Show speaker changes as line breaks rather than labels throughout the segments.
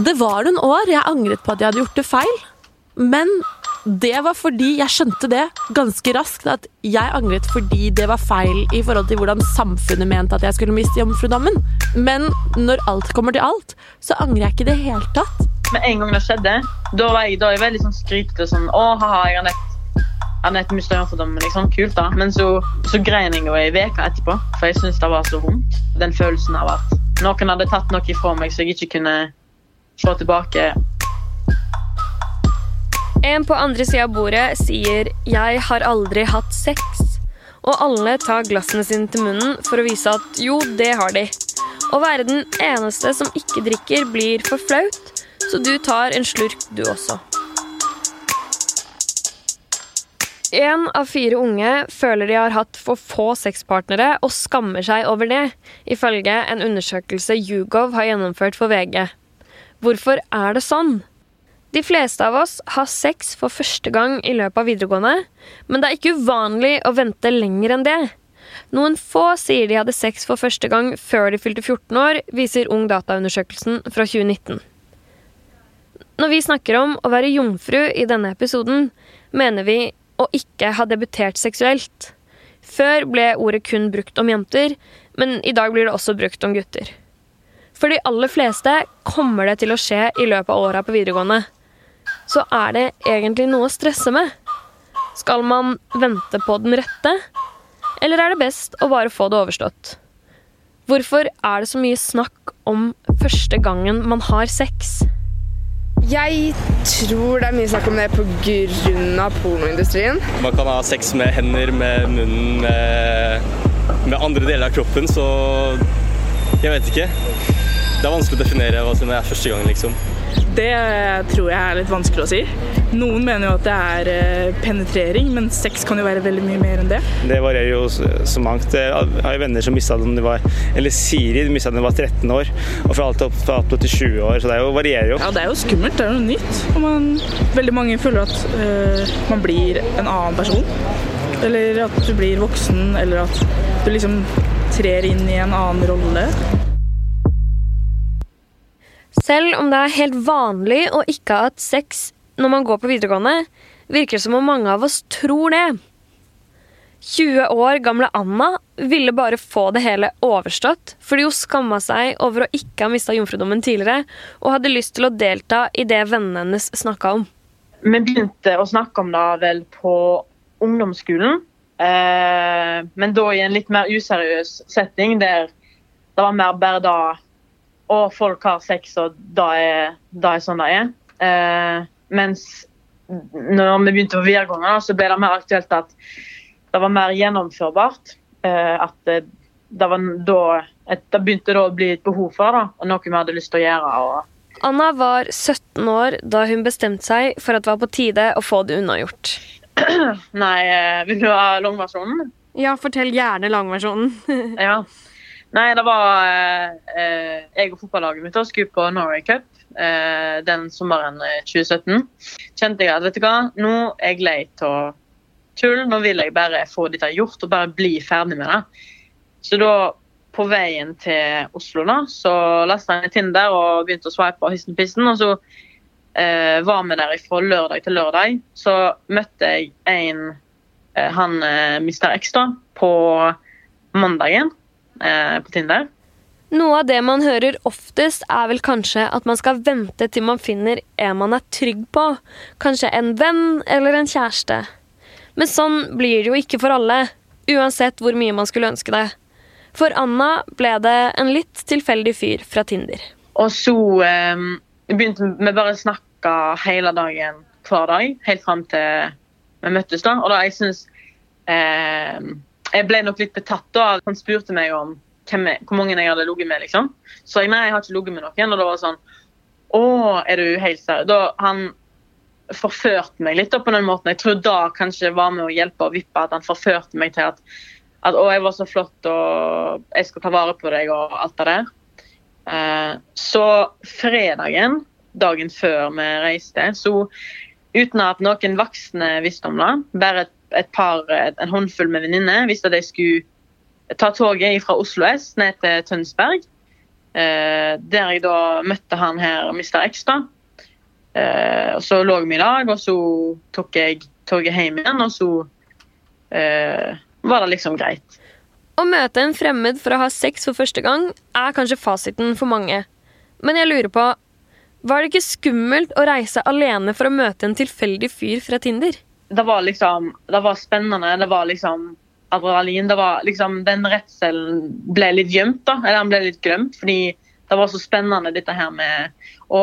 Det var noen år jeg angret på at jeg hadde gjort det feil. Men det var fordi jeg skjønte det ganske raskt, at jeg angret fordi det var feil i forhold til hvordan samfunnet mente at jeg skulle miste jomfrudommen. Men når alt kommer til alt, så angrer jeg ikke i det hele tatt.
Med en gang det skjedde, da var jeg, da var jeg veldig sånn skrytete. Sånn, å, haha, jeg har nett nett mista jomfrudommen. Liksom. Kult, da. Men så, så grein jeg jo ei uke etterpå, for jeg syntes det var så vondt. Den følelsen av at noen hadde tatt noe ifra meg så jeg ikke kunne få tilbake.
En på andre sida av bordet sier 'jeg har aldri hatt sex'. Og alle tar glassene sine til munnen for å vise at jo, det har de. Å være den eneste som ikke drikker, blir for flaut, så du tar en slurk, du også. Én av fire unge føler de har hatt for få sexpartnere og skammer seg over det, ifølge en undersøkelse Yougov har gjennomført for VG. Hvorfor er det sånn? De fleste av oss har sex for første gang i løpet av videregående, men det er ikke uvanlig å vente lenger enn det. Noen få sier de hadde sex for første gang før de fylte 14 år, viser Ung Data-undersøkelsen fra 2019. Når vi snakker om å være jomfru i denne episoden, mener vi å ikke ha debutert seksuelt. Før ble ordet kun brukt om jenter, men i dag blir det også brukt om gutter. For de aller fleste kommer det til å skje i løpet av åra på videregående. Så er det egentlig noe å stresse med? Skal man vente på den rette? Eller er det best å bare få det overstått? Hvorfor er det så mye snakk om første gangen man har sex?
Jeg tror det er mye snakk om det pga. pornoindustrien.
Man kan ha sex med hender, med munnen, med, med andre deler av kroppen, så jeg vet ikke. Det er vanskelig å definere hva som er første gang, liksom.
Det tror jeg er litt vanskelig å si. Noen mener jo at det er eh, penetrering, men sex kan jo være veldig mye mer enn det.
Det varierer jo så mangt. Jeg har jo venner som mista den de var Eller Siri mista den da de var 13 år, og fra alt opp, opp til 20 år. Så det er jo, varierer jo.
Ja, det er jo skummelt. Det er noe nytt. Og man, veldig mange føler at øh, man blir en annen person. Eller at du blir voksen, eller at du liksom trer inn i en annen rolle.
Selv om det er helt vanlig å ikke ha hatt sex når man går på videregående, virker det som om mange av oss tror det. 20 år gamle Anna ville bare få det hele overstått fordi hun skamma seg over å ikke ha mista jomfrudommen tidligere, og hadde lyst til å delta i det vennene hennes snakka om.
Vi begynte å snakke om det vel på ungdomsskolen, eh, men da i en litt mer useriøs setting der det var mer bare da og folk har sex, og da er det sånn det er. Eh, mens når vi begynte på videregående, så ble det mer aktuelt at det var mer gjennomførbart. Eh, at det, det, var da, et, det begynte da å bli et behov for det, og noe vi hadde lyst til å gjøre. Og...
Anna var 17 år da hun bestemte seg for at det var på tide å få det unnagjort.
Nei, eh, vil du ha langversjonen?
Ja, fortell gjerne langversjonen.
ja. Nei, det var eh, jeg og fotballaget mitt skulle på Norway Cup eh, den sommeren 2017. Kjente jeg at vet du hva, nå er jeg lei av tull. Nå vil jeg bare få dette gjort og bare bli ferdig med det. Så da, på veien til Oslo, da, så lasta jeg Tinder og begynte å swipe og hissen pissen. Og så eh, var vi der fra lørdag til lørdag. Så møtte jeg en eh, han eh, Mr. X på mandagen eh, på Tinder.
Noe av det man hører oftest, er vel kanskje at man skal vente til man finner en man er trygg på. Kanskje en venn eller en kjæreste. Men sånn blir det jo ikke for alle, uansett hvor mye man skulle ønske det. For Anna ble det en litt tilfeldig fyr fra Tinder.
Og så eh, begynte vi bare å snakke hele dagen hver dag, helt fram til vi møttes. da. Og da jeg synes eh, jeg ble nok litt betatt da. Han spurte meg om jeg, hvor mange jeg hadde ligget med. liksom. Så jeg nei, jeg har ikke ligget med noen. Og da var det sånn Å, er du helt seriøs? Da Han forførte meg litt da, på den måten. Jeg tror da kanskje var med å hjelpe og vippe at han forførte meg til at, at å, jeg var så flott og jeg skal ta vare på deg og alt det der. Eh, så fredagen, dagen før vi reiste, så uten at noen voksne visste om det, bare et et par, en håndfull med venninner at jeg skulle ta toget fra Oslo S ned til Tønsberg. Eh, der jeg da møtte han her, Mr. X. da. Eh, og så lå vi i lag, og så tok jeg toget hjem igjen, og så eh, var det liksom greit.
Å møte en fremmed for å ha sex for første gang er kanskje fasiten for mange. Men jeg lurer på, var det ikke skummelt å reise alene for å møte en tilfeldig fyr fra Tinder?
Det var liksom, det var spennende, det var liksom adrenalin. Det var liksom, den redselen ble litt gjemt, da. Eller den ble litt glemt, fordi det var så spennende dette her med Å,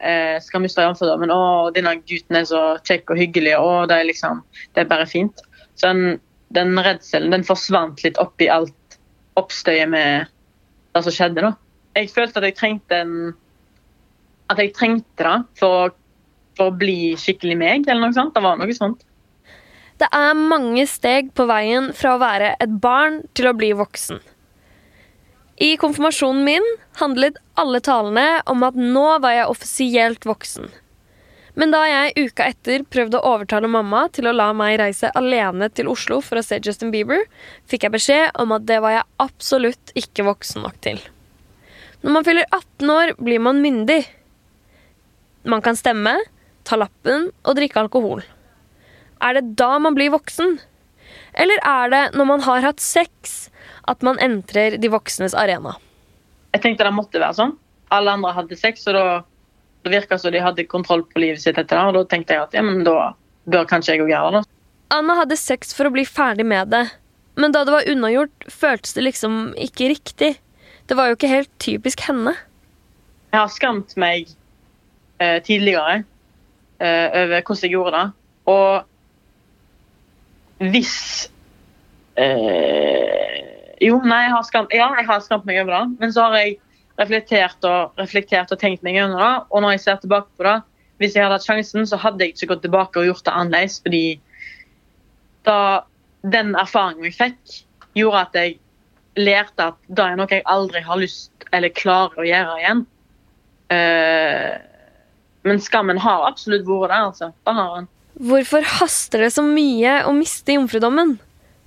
eh, skal miste jomfrudommen. Å, denne gutten er så kjekk og hyggelig. Å, det er liksom Det er bare fint. Så den, den redselen den forsvant litt oppi alt oppstøyet med det som skjedde, da. Jeg følte at jeg trengte en At jeg trengte det for, for å bli skikkelig meg, eller noe sånt. Det var noe sånt.
Det er mange steg på veien fra å være et barn til å bli voksen. I konfirmasjonen min handlet alle talene om at nå var jeg offisielt voksen. Men da jeg uka etter prøvde å overtale mamma til å la meg reise alene til Oslo for å se Justin Bieber, fikk jeg beskjed om at det var jeg absolutt ikke voksen nok til. Når man fyller 18 år, blir man myndig. Man kan stemme, ta lappen og drikke alkohol. Er det da man blir voksen? Eller er det når man har hatt sex at man entrer de voksnes arena?
Jeg tenkte det måtte være sånn. Alle andre hadde sex, og da, det virka som de hadde kontroll på livet sitt etter det. Og da tenkte jeg at ja, men da bør kanskje jeg òg gjøre det.
Anna hadde sex for å bli ferdig med det, men da det var unnagjort, føltes det liksom ikke riktig. Det var jo ikke helt typisk henne.
Jeg har skamt meg eh, tidligere over hvordan jeg gjorde det. Og hvis eh, Jo, nei, jeg har skamt, ja, jeg har skamt meg over det. Men så har jeg reflektert og, reflektert og tenkt meg gjennom det. Og når jeg ser tilbake på det, hvis jeg hadde hatt sjansen, så hadde jeg ikke gått tilbake og gjort det annerledes. Fordi da den erfaringen jeg fikk, gjorde at jeg lærte at det er noe jeg aldri har lyst eller klarer å gjøre igjen. Eh, men skammen har absolutt vært der, altså. Det har han.
Hvorfor haster det så mye å miste jomfrudommen?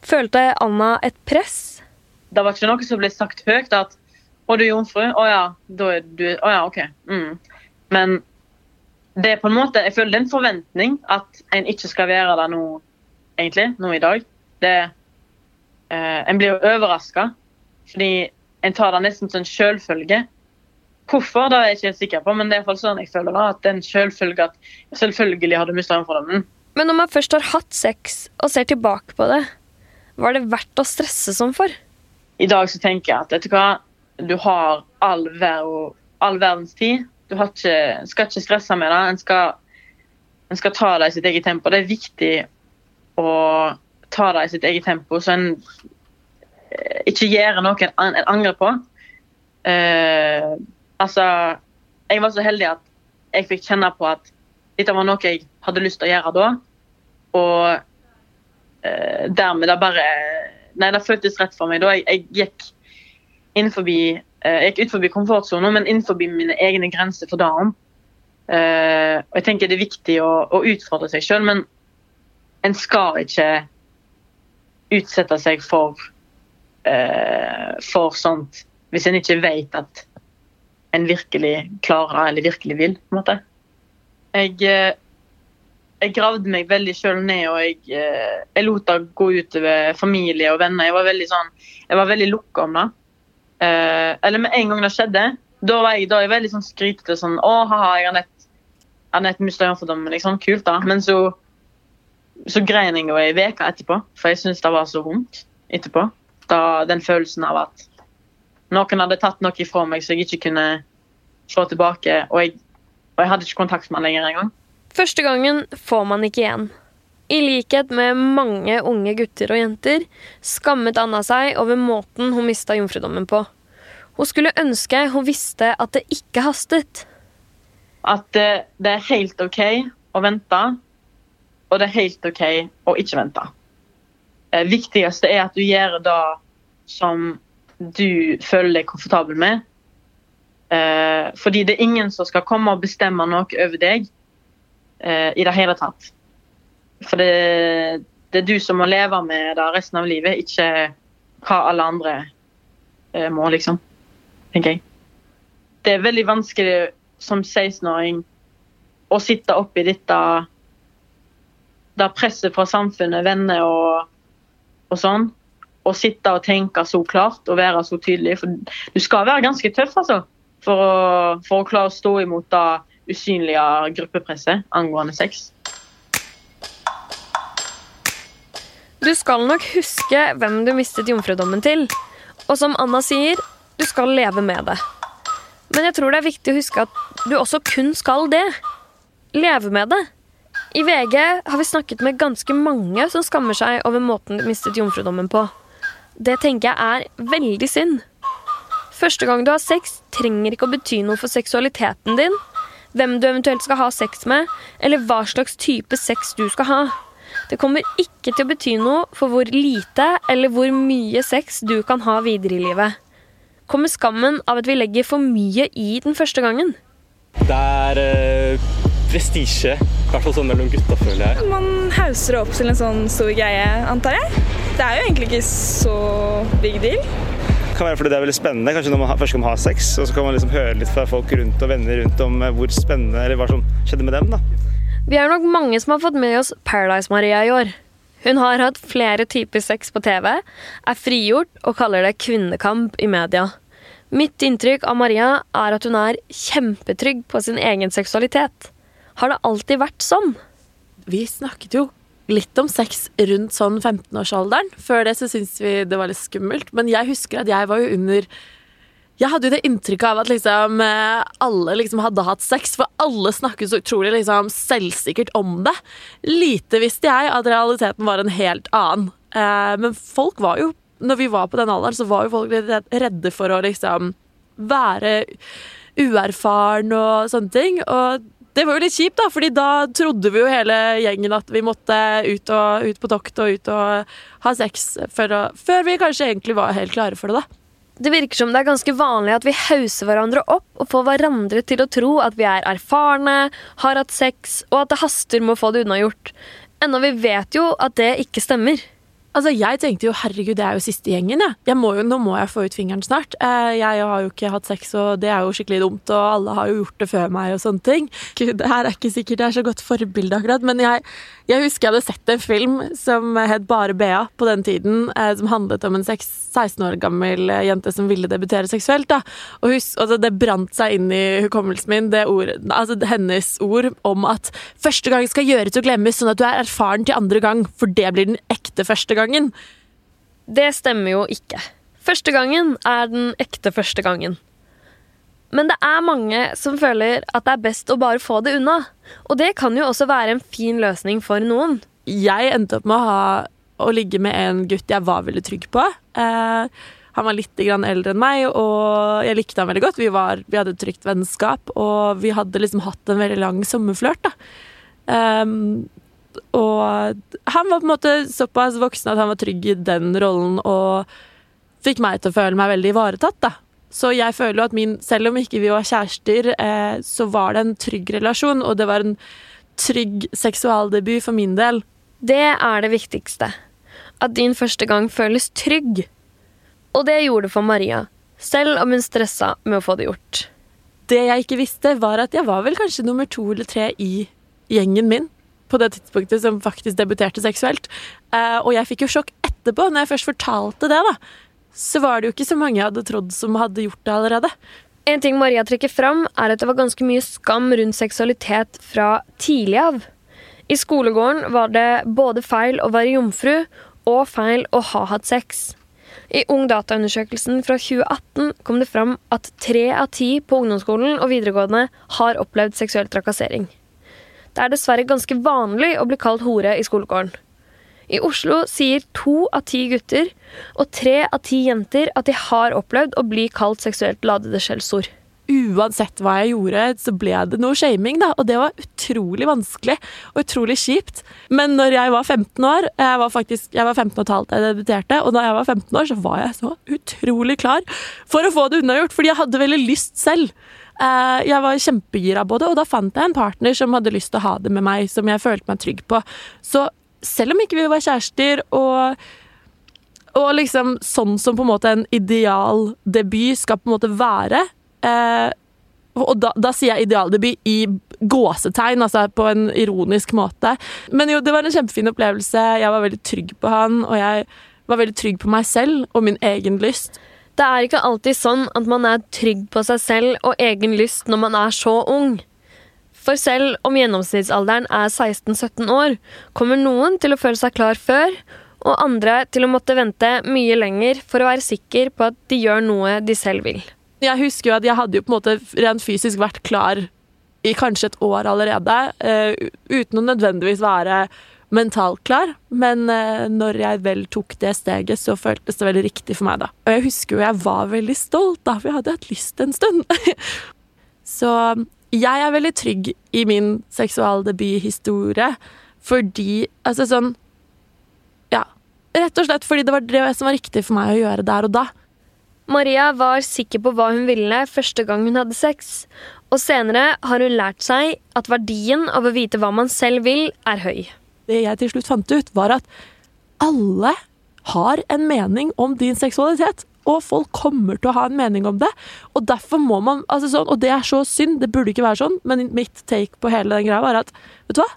Følte Anna et press?
Det var ikke noe som ble sagt høyt at å, du er jomfru? Å ja, da er du Å ja, OK. Mm. Men det er på en måte Jeg føler det er en forventning at en ikke skal være det nå, egentlig, nå i dag. Det eh, En blir jo overraska, fordi en tar det nesten som en selvfølge. Hvorfor, det er jeg ikke sikker på, men det er i hvert fall sånn jeg føler det. At er selvfølge at selvfølgelig har du mista fordommen.
Men når man først har hatt sex og ser tilbake på det, var det verdt å stresse sånn for?
I dag så tenker jeg at vet du hva, du har all, ver all verdens tid. Du ikke, skal ikke stresse med det. En skal, en skal ta det i sitt eget tempo. Det er viktig å ta det i sitt eget tempo, så en eh, ikke gjør noe en, en angrer på. Eh, altså, jeg var så heldig at jeg fikk kjenne på at dette var noe jeg hadde lyst til å gjøre da. Og eh, dermed da bare Nei, det føltes rett for meg. da Jeg, jeg gikk innenfor, eh, jeg gikk ut forbi komfortsona, men innenfor mine egne grenser for dagen. Eh, og jeg tenker Det er viktig å, å utfordre seg sjøl, men en skal ikke utsette seg for, eh, for sånt hvis en ikke vet at en virkelig klarer eller virkelig vil. på en måte. Jeg, eh, jeg gravde meg veldig sjøl ned, og jeg, eh, jeg lot det gå utover familie og venner. Jeg var veldig sånn, veldig lukka om det. Eh, eller med en gang det skjedde, da var jeg, da jeg veldig sånn skrytete. Sånn, å, ha-ha, jeg har nett, nett mista jomfrudommen. Liksom, kult, da. Men så, så grein jeg jo ei uke etterpå, for jeg syntes det var så vondt etterpå. Da, den følelsen av at noen hadde tatt noe ifra meg så jeg ikke kunne slå tilbake. Og jeg, og jeg hadde ikke kontakt med han lenger engang.
Første gangen får man ikke igjen. I likhet med mange unge gutter og jenter skammet Anna seg over måten hun mista jomfrudommen på. Hun skulle ønske hun visste at det ikke hastet.
At det, det er helt OK å vente, og det er helt OK å ikke vente. Det viktigste er at du gjør det som du føler deg komfortabel med. Eh, fordi det er ingen som skal komme og bestemme noe over deg eh, i det hele tatt. For det, det, er du som må leve med det resten av livet, ikke hva alle andre eh, må, liksom. Tenker jeg. det er veldig vanskelig som 16-åring å sitte oppi dette det presset fra samfunnet, venner og, og sånn. Og sitte og tenke så klart og være så tydelig. For du skal være ganske tøff, altså. For å, for å klare å stå imot det usynlige gruppepresset angående sex.
Du skal nok huske hvem du mistet jomfrudommen til. Og som Anna sier, du skal leve med det. Men jeg tror det er viktig å huske at du også kun skal det. Leve med det. I VG har vi snakket med ganske mange som skammer seg over måten de mistet jomfrudommen på. Det tenker jeg er veldig synd. Første gang du har sex, trenger ikke å bety noe for seksualiteten din, hvem du eventuelt skal ha sex med, eller hva slags type sex du skal ha. Det kommer ikke til å bety noe for hvor lite eller hvor mye sex du kan ha videre i livet. Kommer skammen av at vi legger for mye i den første gangen?
Det er eh, prestisje, i hvert fall sånn mellom gutta, føler jeg.
Man hauser det opp til en sånn stor greie, antar jeg. Det er jo egentlig ikke så big deal.
Det kan være fordi det er veldig spennende, kanskje når man først skal man ha sex, og så kan man liksom høre litt fra folk rundt og venner rundt om eh, hvor spennende, eller hva som skjedde med dem. da.
Vi er nok mange som har fått med oss Paradise-Maria i år. Hun har hatt flere typer sex på TV, er frigjort og kaller det kvinnekamp i media. Mitt inntrykk av Maria er at hun er kjempetrygg på sin egen seksualitet. Har det alltid vært sånn?
Vi snakket jo litt om sex rundt sånn 15-årsalderen. Før det så syntes vi det var litt skummelt. Men jeg husker at jeg var jo under Jeg hadde jo det inntrykket av at liksom eh, alle liksom hadde hatt sex, for alle snakket så utrolig liksom selvsikkert om det. Lite visste jeg at realiteten var en helt annen. Eh, men folk var jo Når vi var på den alderen, så var jo folk litt redde for å liksom være uerfaren og sånne ting. Og det var jo litt kjipt, da, fordi da trodde vi jo hele gjengen at vi måtte ut, og, ut på tokt og ut og ha sex før, før vi kanskje egentlig var helt klare for det, da.
Det virker som det er ganske vanlig at vi hauser hverandre opp og får hverandre til å tro at vi er erfarne, har hatt sex, og at det haster med å få det unnagjort. Ennå vi vet jo at det ikke stemmer.
Altså, Jeg tenkte jo herregud, det er jo siste gjengen. Ja. Jeg må jo, nå må jeg få ut fingeren snart. Eh, jeg har jo ikke hatt sex, og det er jo skikkelig dumt. Og alle har jo gjort det før meg og sånne ting. Gud, det her er ikke sikkert det er så godt forbilde akkurat, men jeg, jeg husker jeg hadde sett en film som het Bare Bea på den tiden, eh, som handlet om en seks- 16 år gammel eh, jente som ville debutere seksuelt. da. Og, husk, altså, det brant seg inn i hukommelsen min, det ord, altså hennes ord om at første gang skal gjøres og glemmes, sånn at du er erfaren til andre gang, for det blir den ekte første gangen.
Det stemmer jo ikke. Første gangen er den ekte første gangen. Men det er mange som føler at det er best å bare få det unna. Og det kan jo også være en fin løsning for noen.
Jeg endte opp med å, ha, å ligge med en gutt jeg var veldig trygg på. Eh, han var litt eldre enn meg, og jeg likte han veldig godt. Vi, var, vi hadde et trygt vennskap, og vi hadde liksom hatt en veldig lang sommerflørt. Um, og han var på en måte såpass voksen at han var trygg i den rollen og fikk meg til å føle meg veldig ivaretatt. da. Så jeg føler jo at min, selv om ikke vi var kjærester, eh, så var det en trygg relasjon, og det var en trygg seksualdebut for min del.
Det er det viktigste. At din første gang føles trygg. Og det gjorde det for Maria, selv om hun stressa med å få det gjort.
Det jeg ikke visste, var at jeg var vel kanskje nummer to eller tre i gjengen min på det tidspunktet som faktisk debuterte seksuelt. Eh, og jeg fikk jo sjokk etterpå, når jeg først fortalte det, da. Så var det jo ikke så mange jeg hadde trodd som hadde gjort det allerede.
En ting Maria trekker fram, er at det var ganske mye skam rundt seksualitet fra tidlig av. I skolegården var det både feil å være jomfru og feil å ha hatt sex. I ungdataundersøkelsen fra 2018 kom det fram at tre av ti på ungdomsskolen og videregående har opplevd seksuell trakassering. Det er dessverre ganske vanlig å bli kalt hore i skolegården. I Oslo sier to av ti gutter og tre av ti jenter at de har opplevd å bli kalt seksuelt ladede skjellsord.
Uansett hva jeg gjorde, så ble det noe shaming, da. Og det var utrolig vanskelig og utrolig kjipt. Men når jeg var 15 år Jeg var faktisk jeg var 15 og et halvt da jeg debuterte, og da jeg var 15 år, så var jeg så utrolig klar for å få det unnagjort, fordi jeg hadde veldig lyst selv. Eh, Jeg var kjempegira på det, og da fant jeg en partner som hadde lyst til å ha det med meg, som jeg følte meg trygg på. Så selv om ikke vi var kjærester, og, og liksom sånn som på en måte en ideal debut skal på en måte være, eh, Og da, da sier jeg idealdebut i gåsetegn, altså på en ironisk måte. Men jo, det var en kjempefin opplevelse. Jeg var veldig trygg på han, og jeg var veldig trygg på meg selv og min egen lyst.
Det er ikke alltid sånn at man er trygg på seg selv og egen lyst når man er så ung. For selv om gjennomsnittsalderen er 16-17 år, kommer noen til å føle seg klar før, og andre til å måtte vente mye lenger for å være sikker på at de gjør noe de selv vil.
Jeg husker jo at jeg hadde jo på en måte rent fysisk vært klar i kanskje et år allerede, uh, uten å nødvendigvis være mentalt klar. Men uh, når jeg vel tok det steget, så føltes det veldig riktig for meg, da. Og jeg husker jo jeg var veldig stolt, da, for jeg hadde hatt lyst en stund. så jeg er veldig trygg i min seksualdebuthistorie fordi Altså sånn Ja. Rett og slett fordi det var det som var riktig for meg å gjøre der og da.
Maria var sikker på hva hun ville første gang hun hadde sex, og senere har hun lært seg at verdien av å vite hva man selv vil, er høy.
Det jeg til slutt fant ut, var at alle har en mening om din seksualitet. Og folk kommer til å ha en mening om det. Og derfor må man altså sånn, Og det er så synd, det burde ikke være sånn, men mitt take på hele den greia var at Vet du hva?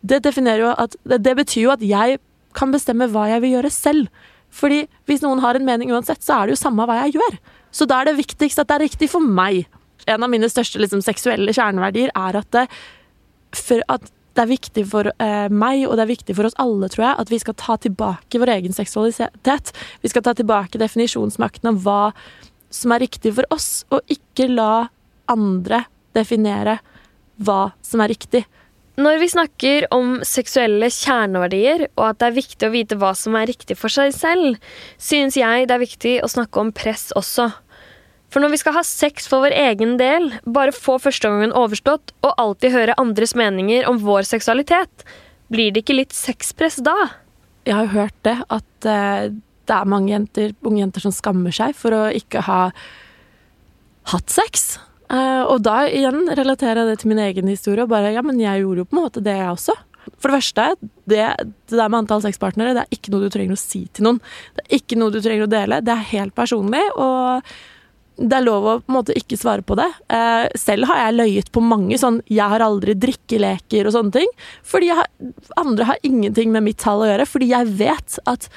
Det definerer jo at Det, betyr jo at jeg kan bestemme hva jeg vil gjøre selv. Fordi hvis noen har en mening uansett, så er det jo samme hva jeg gjør. Så da er det viktigst at det er riktig for meg. En av mine største liksom, seksuelle kjerneverdier er at det, for at det er viktig for eh, meg, og det er viktig for oss alle, tror jeg, at vi skal ta tilbake vår egen seksualitet. Vi skal ta tilbake definisjonsmakten av hva som er riktig for oss, og ikke la andre definere hva som er riktig.
Når vi snakker om seksuelle kjerneverdier, og at det er viktig å vite hva som er riktig for seg selv, synes jeg det er viktig å snakke om press også. For når vi skal ha sex for vår egen del, bare få førsteomgangen overstått og alltid høre andres meninger om vår seksualitet, blir det ikke litt sexpress da?
Jeg har hørt det, at uh, det er mange jenter, unge jenter som skammer seg for å ikke ha hatt sex. Uh, og da igjen relaterer jeg det til min egen historie og bare ja, men jeg gjorde jo på en måte det, jeg også. For det første, det, det der med antall sexpartnere, det er ikke noe du trenger å si til noen. Det er ikke noe du trenger å dele. Det er helt personlig, og det er lov å på en måte ikke svare på det. Uh, selv har jeg løyet på mange sånn 'jeg har aldri drikkeleker' og sånne ting. Fordi har, andre har ingenting med mitt tall å gjøre. Fordi jeg vet at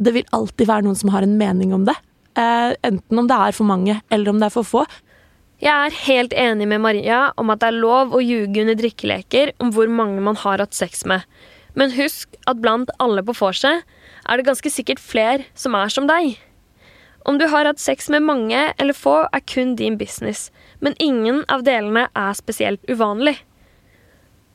det vil alltid være noen som har en mening om det. Uh, enten om det er for mange, eller om det er for få.
Jeg er helt enig med Maria om at det er lov å ljuge under drikkeleker om hvor mange man har hatt sex med. Men husk at blant alle på vorset er det ganske sikkert flere som er som deg. Om du har hatt sex med mange eller få, er kun din business, men ingen av delene er spesielt uvanlig.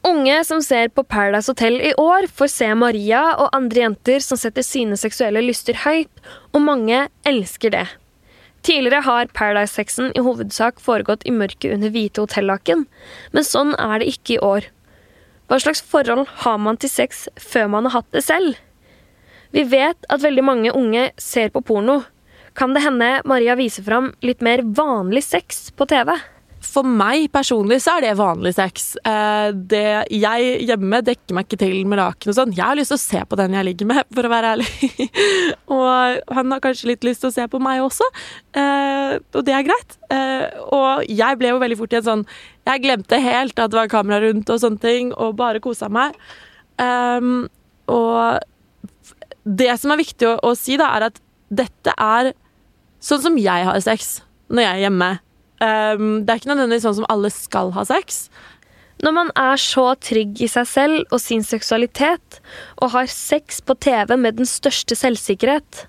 Unge som ser på Paradise Hotel i år, får se Maria og andre jenter som setter sine seksuelle lyster høyt, og mange elsker det. Tidligere har Paradise-sexen i hovedsak foregått i mørket under hvite hotellaken, men sånn er det ikke i år. Hva slags forhold har man til sex før man har hatt det selv? Vi vet at veldig mange unge ser på porno. Kan det hende Maria viser fram litt mer vanlig sex på TV?
For meg personlig så er det vanlig sex. Eh, det, jeg hjemme dekker meg ikke til med laken og sånn. Jeg har lyst til å se på den jeg ligger med, for å være ærlig. og han har kanskje litt lyst til å se på meg også, eh, og det er greit. Eh, og jeg ble jo veldig fort i en sånn Jeg glemte helt at det var kamera rundt og sånne ting, og bare kosa meg. Um, og det som er viktig å, å si, da, er at dette er sånn som jeg har sex når jeg er hjemme. Um, det er ikke nødvendigvis sånn som alle skal ha sex.
Når man er så trygg i seg selv og sin seksualitet, og har sex på TV med den største selvsikkerhet,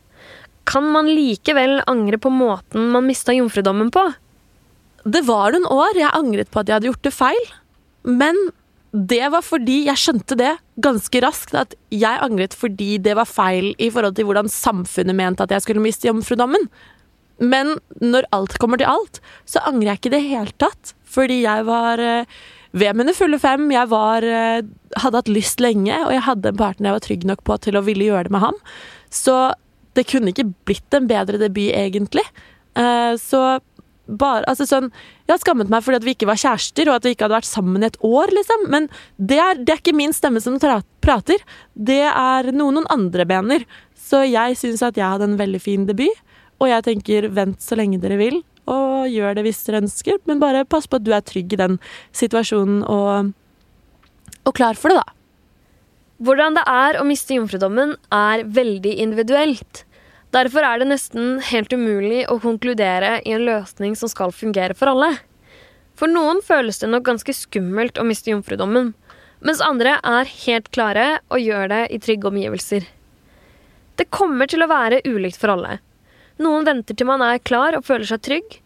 kan man likevel angre på måten man mista jomfrudommen på?
Det var noen år jeg angret på at jeg hadde gjort det feil, men det var fordi jeg skjønte det ganske raskt, at jeg angret fordi det var feil i forhold til hvordan samfunnet mente at jeg skulle miste jomfrudommen. Men når alt kommer til alt, så angrer jeg ikke i det hele tatt. Fordi jeg var eh, ved mine fulle fem. Jeg var, eh, hadde hatt lyst lenge, og jeg hadde en partner jeg var trygg nok på til å ville gjøre det med ham. Så det kunne ikke blitt en bedre debut, egentlig. Eh, så bare Altså sånn Jeg har skammet meg fordi at vi ikke var kjærester, og at vi ikke hadde vært sammen i et år, liksom. Men det er, det er ikke min stemme som prater. Det er noe noen andre mener. Så jeg syns at jeg hadde en veldig fin debut. Og jeg tenker vent så lenge dere vil, og gjør det hvis dere ønsker, men bare pass på at du er trygg i den situasjonen og, og klar for det, da.
Hvordan det er å miste jomfrudommen, er veldig individuelt. Derfor er det nesten helt umulig å konkludere i en løsning som skal fungere for alle. For noen føles det nok ganske skummelt å miste jomfrudommen, mens andre er helt klare og gjør det i trygge omgivelser. Det kommer til å være ulikt for alle. Noen venter til man er klar og føler seg trygg,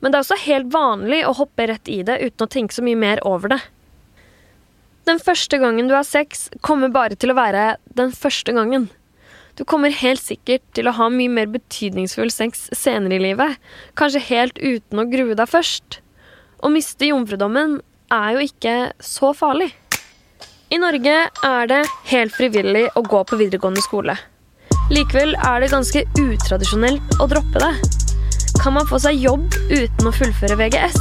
men det er også helt vanlig å hoppe rett i det uten å tenke så mye mer over det. Den første gangen du har sex, kommer bare til å være den første gangen. Du kommer helt sikkert til å ha mye mer betydningsfull sex senere i livet, kanskje helt uten å grue deg først. Å miste jomfrudommen er jo ikke så farlig. I Norge er det helt frivillig å gå på videregående skole. Likevel er det ganske utradisjonelt å droppe det. Kan man få seg jobb uten å fullføre VGS?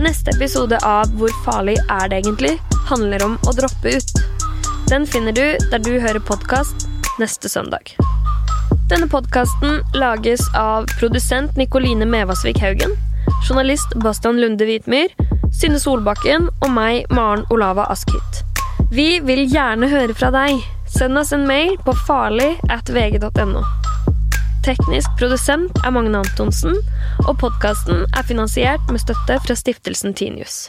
Neste episode av Hvor farlig er det egentlig? handler om å droppe ut. Den finner du der du hører podkast neste søndag. Denne podkasten lages av produsent Nikoline Mevasvik Haugen, journalist Bastian Lunde Hvitmyr, Synne Solbakken og meg, Maren Olava Askhytt. Vi vil gjerne høre fra deg. Send oss en mail på farlig at vg.no. Teknisk produsent er Magne Antonsen, og podkasten er finansiert med støtte fra stiftelsen Tinius.